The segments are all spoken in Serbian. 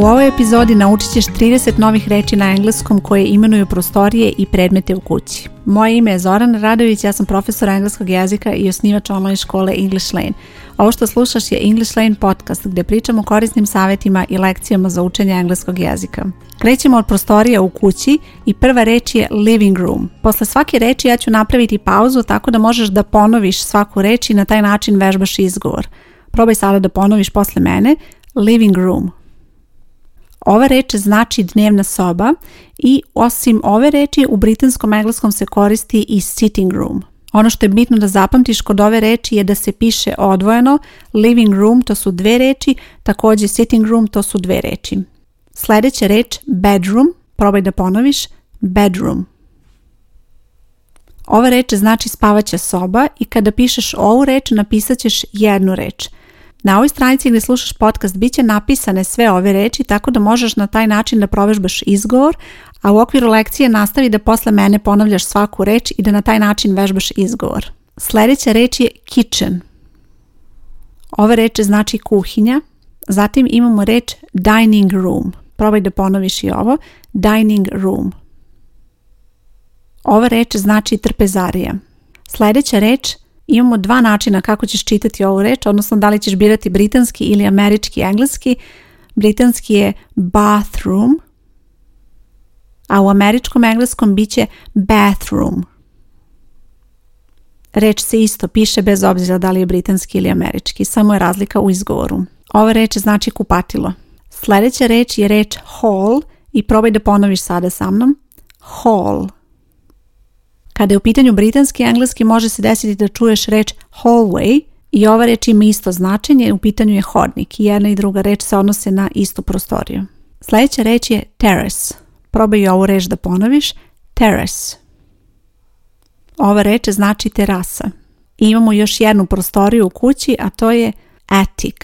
U ovoj epizodi naučit ćeš 30 novih reći na engleskom koje imenuju prostorije i predmete u kući. Moje ime je Zoran Radović, ja sam profesor engleskog jezika i osnivač online škole English Lane. Ovo što slušaš je English Lane podcast gdje pričamo o korisnim savjetima i lekcijama za učenje engleskog jezika. Krećemo od prostorija u kući i prva reč je living room. Posle svake reći ja ću napraviti pauzu tako da možeš da ponoviš svaku reći i na taj način vežbaš izgovor. Probaj sada da ponoviš posle mene living room, ova reč znači dnevna soba i osim ove reči u britanskom engleskom se koristi i sitting room. Ono što je bitno da zapamtiš kod ove reči je da se piše odvojeno, living room to su dve reči, također sitting room to su dve reči. Sljedeća reč bedroom, probaj da ponoviš, bedroom. Ova reč znači spavaća soba i kada pišeš ovu reč napisat ćeš jednu reč – na ovoj stranici gdje slušaš podcast bit će napisane sve ove reči tako da možeš na taj način da provežbaš izgovor, a u okviru lekcije nastavi da posle mene ponavljaš svaku reč i da na taj način vežbaš izgovor. Sljedeća reč je kitchen. Ova reč znači kuhinja. Zatim imamo reč dining room. Probaj da ponoviš i ovo. Dining room. Ova reč znači trpezarija. Sljedeća reč imamo dva načina kako ćeš čitati ovu reč, odnosno da li ćeš birati britanski ili američki engleski. Britanski je bathroom, a u američkom engleskom bit će bathroom. Reč se isto piše bez obzira da li je britanski ili američki, samo je razlika u izgovoru. Ova reč znači kupatilo. Sljedeća reč je reč hall i probaj da ponoviš sada sa mnom. Hall. Kada je u pitanju britanski engleski može se desiti da čuješ reč hallway i ova reč ima isto značenje, u pitanju je hodnik i jedna i druga reč se odnose na istu prostoriju. Sljedeća reč je terrace. Probaj ovu reč da ponoviš. Terrace. Ova reč znači terasa. I imamo još jednu prostoriju u kući, a to je attic.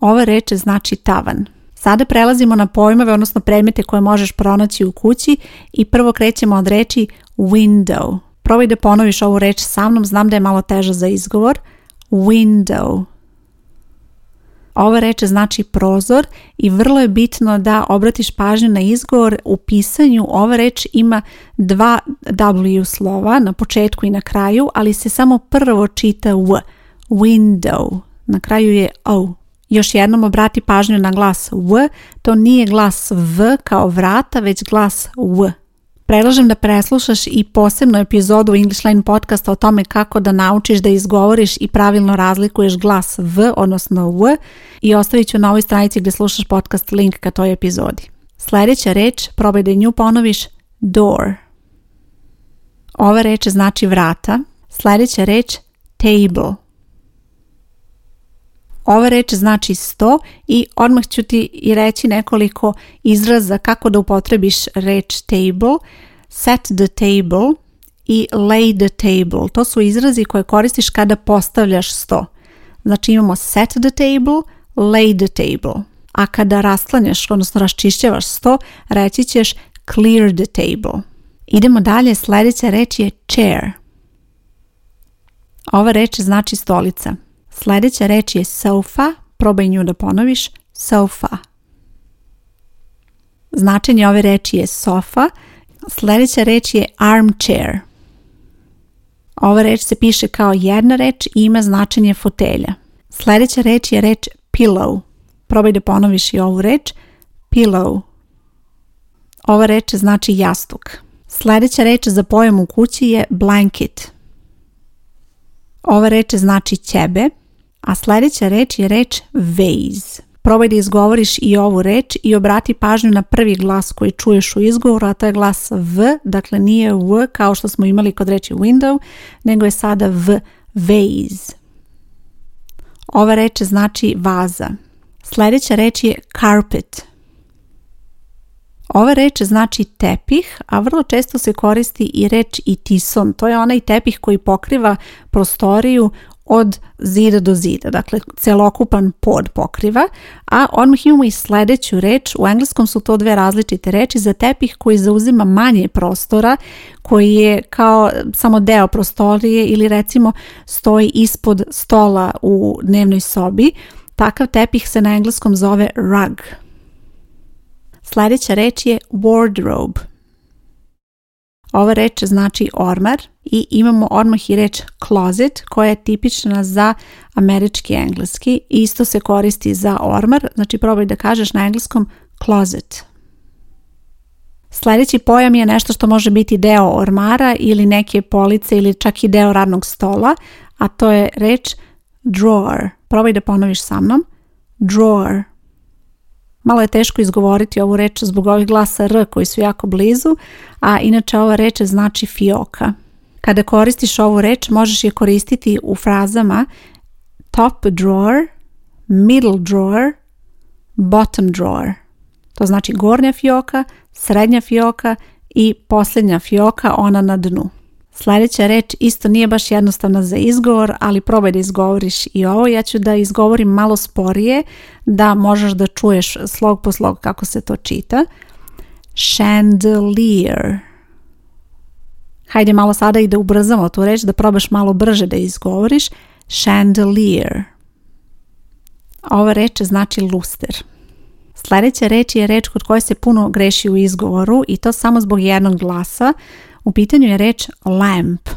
Ova reč znači tavan. Sada prelazimo na pojmove, odnosno predmete koje možeš pronaći u kući i prvo krećemo od reči window. Probaj da ponoviš ovu reč sa mnom, znam da je malo teža za izgovor. Window. Ova reč znači prozor i vrlo je bitno da obratiš pažnju na izgovor. U pisanju ova reč ima dva W slova na početku i na kraju, ali se samo prvo čita W. Window. Na kraju je O. Još jednom obrati pažnju na glas W, to nije glas v kao vrata, već glas w. Predlažem da preslušaš i posebnu epizodu English Line podcasta o tome kako da naučiš da izgovoriš i pravilno razlikuješ glas v, odnosno w i ostavit ću na ovoj stranici gdje slušaš podcast link ka toj epizodi. Sljedeća reč, probaj da nju ponoviš, door. Ova reč znači vrata. Sljedeća reč, table. Ova reč znači sto i odmah ću ti i reći nekoliko izraza kako da upotrebiš reč table, set the table i lay the table. To su izrazi koje koristiš kada postavljaš sto. Znači imamo set the table, lay the table. A kada rastlanjaš, odnosno raščišćavaš sto, reći ćeš clear the table. Idemo dalje, sljedeća reč je chair. Ova reč znači stolica. Sljedeća reč je sofa, probaj nju da ponoviš, sofa. Značenje ove reči je sofa, sljedeća reč je armchair. Ova reč se piše kao jedna reč i ima značenje fotelja. Sljedeća reč je reč pillow. Probaj da ponoviš i ovu reč, pillow. Ova reč znači jastuk. Sljedeća reč za pojam u kući je blanket. Ova reč znači ćebe. A sljedeća reč je reč VASE. Probaj da izgovoriš i ovu reč i obrati pažnju na prvi glas koji čuješ u izgovoru, a to je glas V, dakle nije V kao što smo imali kod reči window, nego je sada V, VASE. Ova reč znači vaza. Sljedeća reč je carpet. Ova reč znači tepih, a vrlo često se koristi i reč i tison. To je onaj tepih koji pokriva prostoriju od zida do zida, dakle celokupan pod pokriva, a odmah imamo i sljedeću reč, u engleskom su to dve različite reči, za tepih koji zauzima manje prostora, koji je kao samo deo prostorije ili recimo stoji ispod stola u dnevnoj sobi, takav tepih se na engleskom zove rug. Sledeća reč je wardrobe. Ova reč znači ormar, i imamo odmah i reč closet koja je tipična za američki engleski. Isto se koristi za ormar, znači probaj da kažeš na engleskom closet. Sljedeći pojam je nešto što može biti deo ormara ili neke police ili čak i deo radnog stola, a to je reč drawer. Probaj da ponoviš sa mnom. Drawer. Malo je teško izgovoriti ovu reč zbog ovih glasa R koji su jako blizu, a inače ova reč znači fioka. Kada koristiš ovu reč, možeš je koristiti u frazama top drawer, middle drawer, bottom drawer. To znači gornja fioka, srednja fioka i posljednja fioka, ona na dnu. Sljedeća reč isto nije baš jednostavna za izgovor, ali probaj da izgovoriš i ovo. Ja ću da izgovorim malo sporije, da možeš da čuješ slog po slog kako se to čita. Chandelier. Hajde malo sada i da ubrzamo tu reč, da probaš malo brže da izgovoriš. Chandelier. Ova reč znači luster. Sljedeća reč je reč kod koje se puno greši u izgovoru i to samo zbog jednog glasa. U pitanju je reč lamp.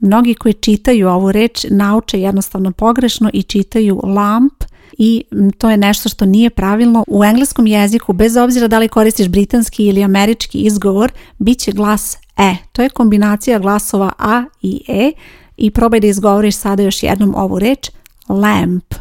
Mnogi koji čitaju ovu reč nauče jednostavno pogrešno i čitaju lamp i to je nešto što nije pravilno. U engleskom jeziku, bez obzira da li koristiš britanski ili američki izgovor, bit će glas E, to je kombinacija glasova A i E i probaj da izgovoriš sada još jednom ovu reč lamp.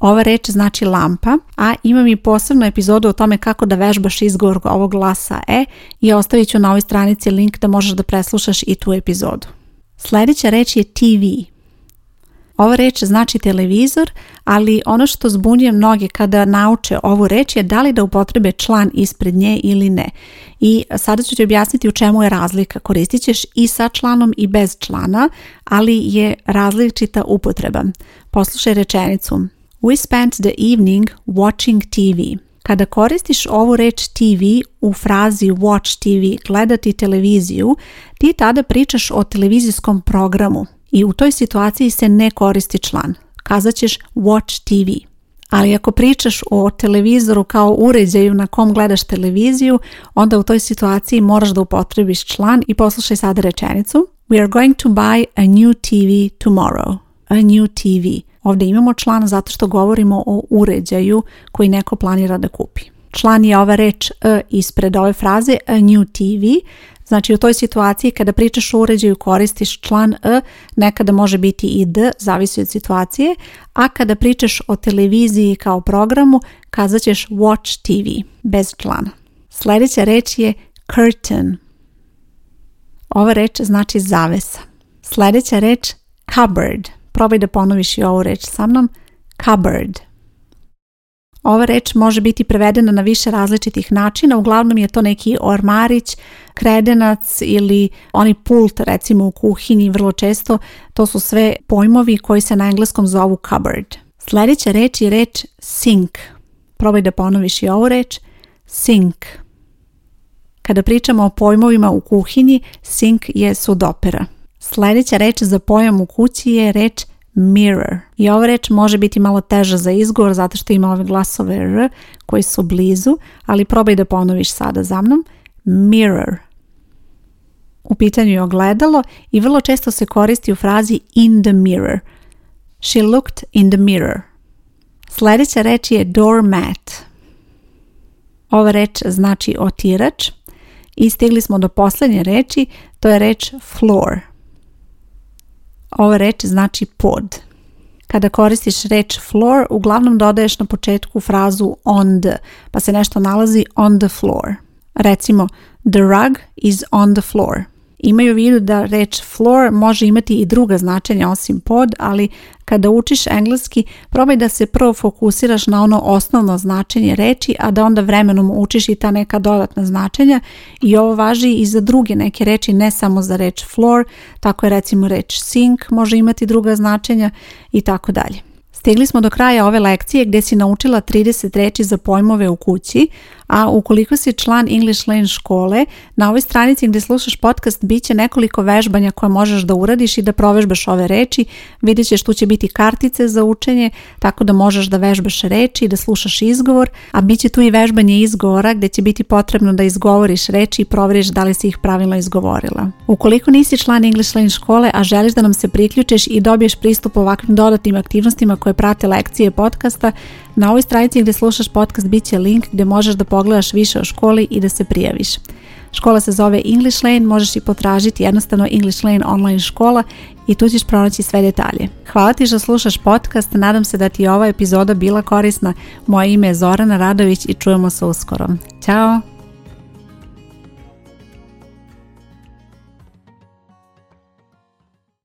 Ova reč znači lampa, a imam i posebnu epizodu o tome kako da vežbaš izgovor ovog glasa E i ostavit ću na ovoj stranici link da možeš da preslušaš i tu epizodu. Sljedeća reč je TV. Ova reč znači televizor, ali ono što zbunjuje mnoge kada nauče ovu reč je da li da upotrebe član ispred nje ili ne. I sada ću ti objasniti u čemu je razlika. Koristit ćeš i sa članom i bez člana, ali je različita upotreba. Poslušaj rečenicu. We spent the evening watching TV. Kada koristiš ovu reč TV u frazi watch TV, gledati televiziju, ti tada pričaš o televizijskom programu i u toj situaciji se ne koristi član. Kazat ćeš watch TV. Ali ako pričaš o televizoru kao uređaju na kom gledaš televiziju, onda u toj situaciji moraš da upotrebiš član i poslušaj sad rečenicu. We are going to buy a new TV tomorrow. A new TV. Ovdje imamo član zato što govorimo o uređaju koji neko planira da kupi član je ova reč e, ispred ove fraze a e, new TV. Znači u toj situaciji kada pričaš o uređaju koristiš član e, nekada može biti i d, zavisi od situacije, a kada pričaš o televiziji kao programu kazat ćeš watch TV bez člana. Sljedeća reč je curtain. Ova reč znači zavesa. Sljedeća reč cupboard. Probaj da ponoviš i ovu reč sa mnom. Cupboard. Ova reč može biti prevedena na više različitih načina, uglavnom je to neki ormarić, kredenac ili onaj pult recimo u kuhinji vrlo često, to su sve pojmovi koji se na engleskom zovu cupboard. Sljedeća reč je reč sink. Probaj da ponoviš i ovu reč, sink. Kada pričamo o pojmovima u kuhinji, sink je sudopera. Sljedeća reč za pojam u kući je reč mirror. I ova reč može biti malo teža za izgovor zato što ima ove glasove r koji su blizu, ali probaj da ponoviš sada za mnom. Mirror. U pitanju je ogledalo i vrlo često se koristi u frazi in the mirror. She looked in the mirror. Sljedeća reč je doormat. Ova reč znači otirač i stigli smo do posljednje reči, to je reč floor. Ova reč znači pod. Kada koristiš reč floor, uglavnom dodaješ na početku frazu on the, pa se nešto nalazi on the floor. Recimo, the rug is on the floor. Imaju u vidu da reč floor može imati i druga značenja osim pod, ali kada učiš engleski, probaj da se prvo fokusiraš na ono osnovno značenje reči, a da onda vremenom učiš i ta neka dodatna značenja i ovo važi i za druge neke reči, ne samo za reč floor, tako je recimo reč sink može imati druga značenja i tako dalje. Stigli smo do kraja ove lekcije gdje si naučila 30 reči za pojmove u kući, a ukoliko si član English Lane škole, na ovoj stranici gdje slušaš podcast bit će nekoliko vežbanja koje možeš da uradiš i da provežbaš ove reči. Vidjet ćeš tu će biti kartice za učenje, tako da možeš da vežbaš reči i da slušaš izgovor, a bit će tu i vežbanje izgovora gdje će biti potrebno da izgovoriš reči i provjeriš da li si ih pravilno izgovorila. Ukoliko nisi član English Lane škole, a želiš da nam se priključiš i dobiješ pristup ovakvim dodatnim aktivnostima koje prate lekcije podcasta, na ovoj stranici gdje slušaš podcast bit će link gdje možeš da pogledaš više o školi i da se prijaviš. Škola se zove English Lane, možeš i potražiti jednostavno English Lane online škola i tu ćeš pronaći sve detalje. Hvala ti što slušaš podcast, nadam se da ti je ova epizoda bila korisna. Moje ime je Zorana Radović i čujemo se uskoro. Ćao!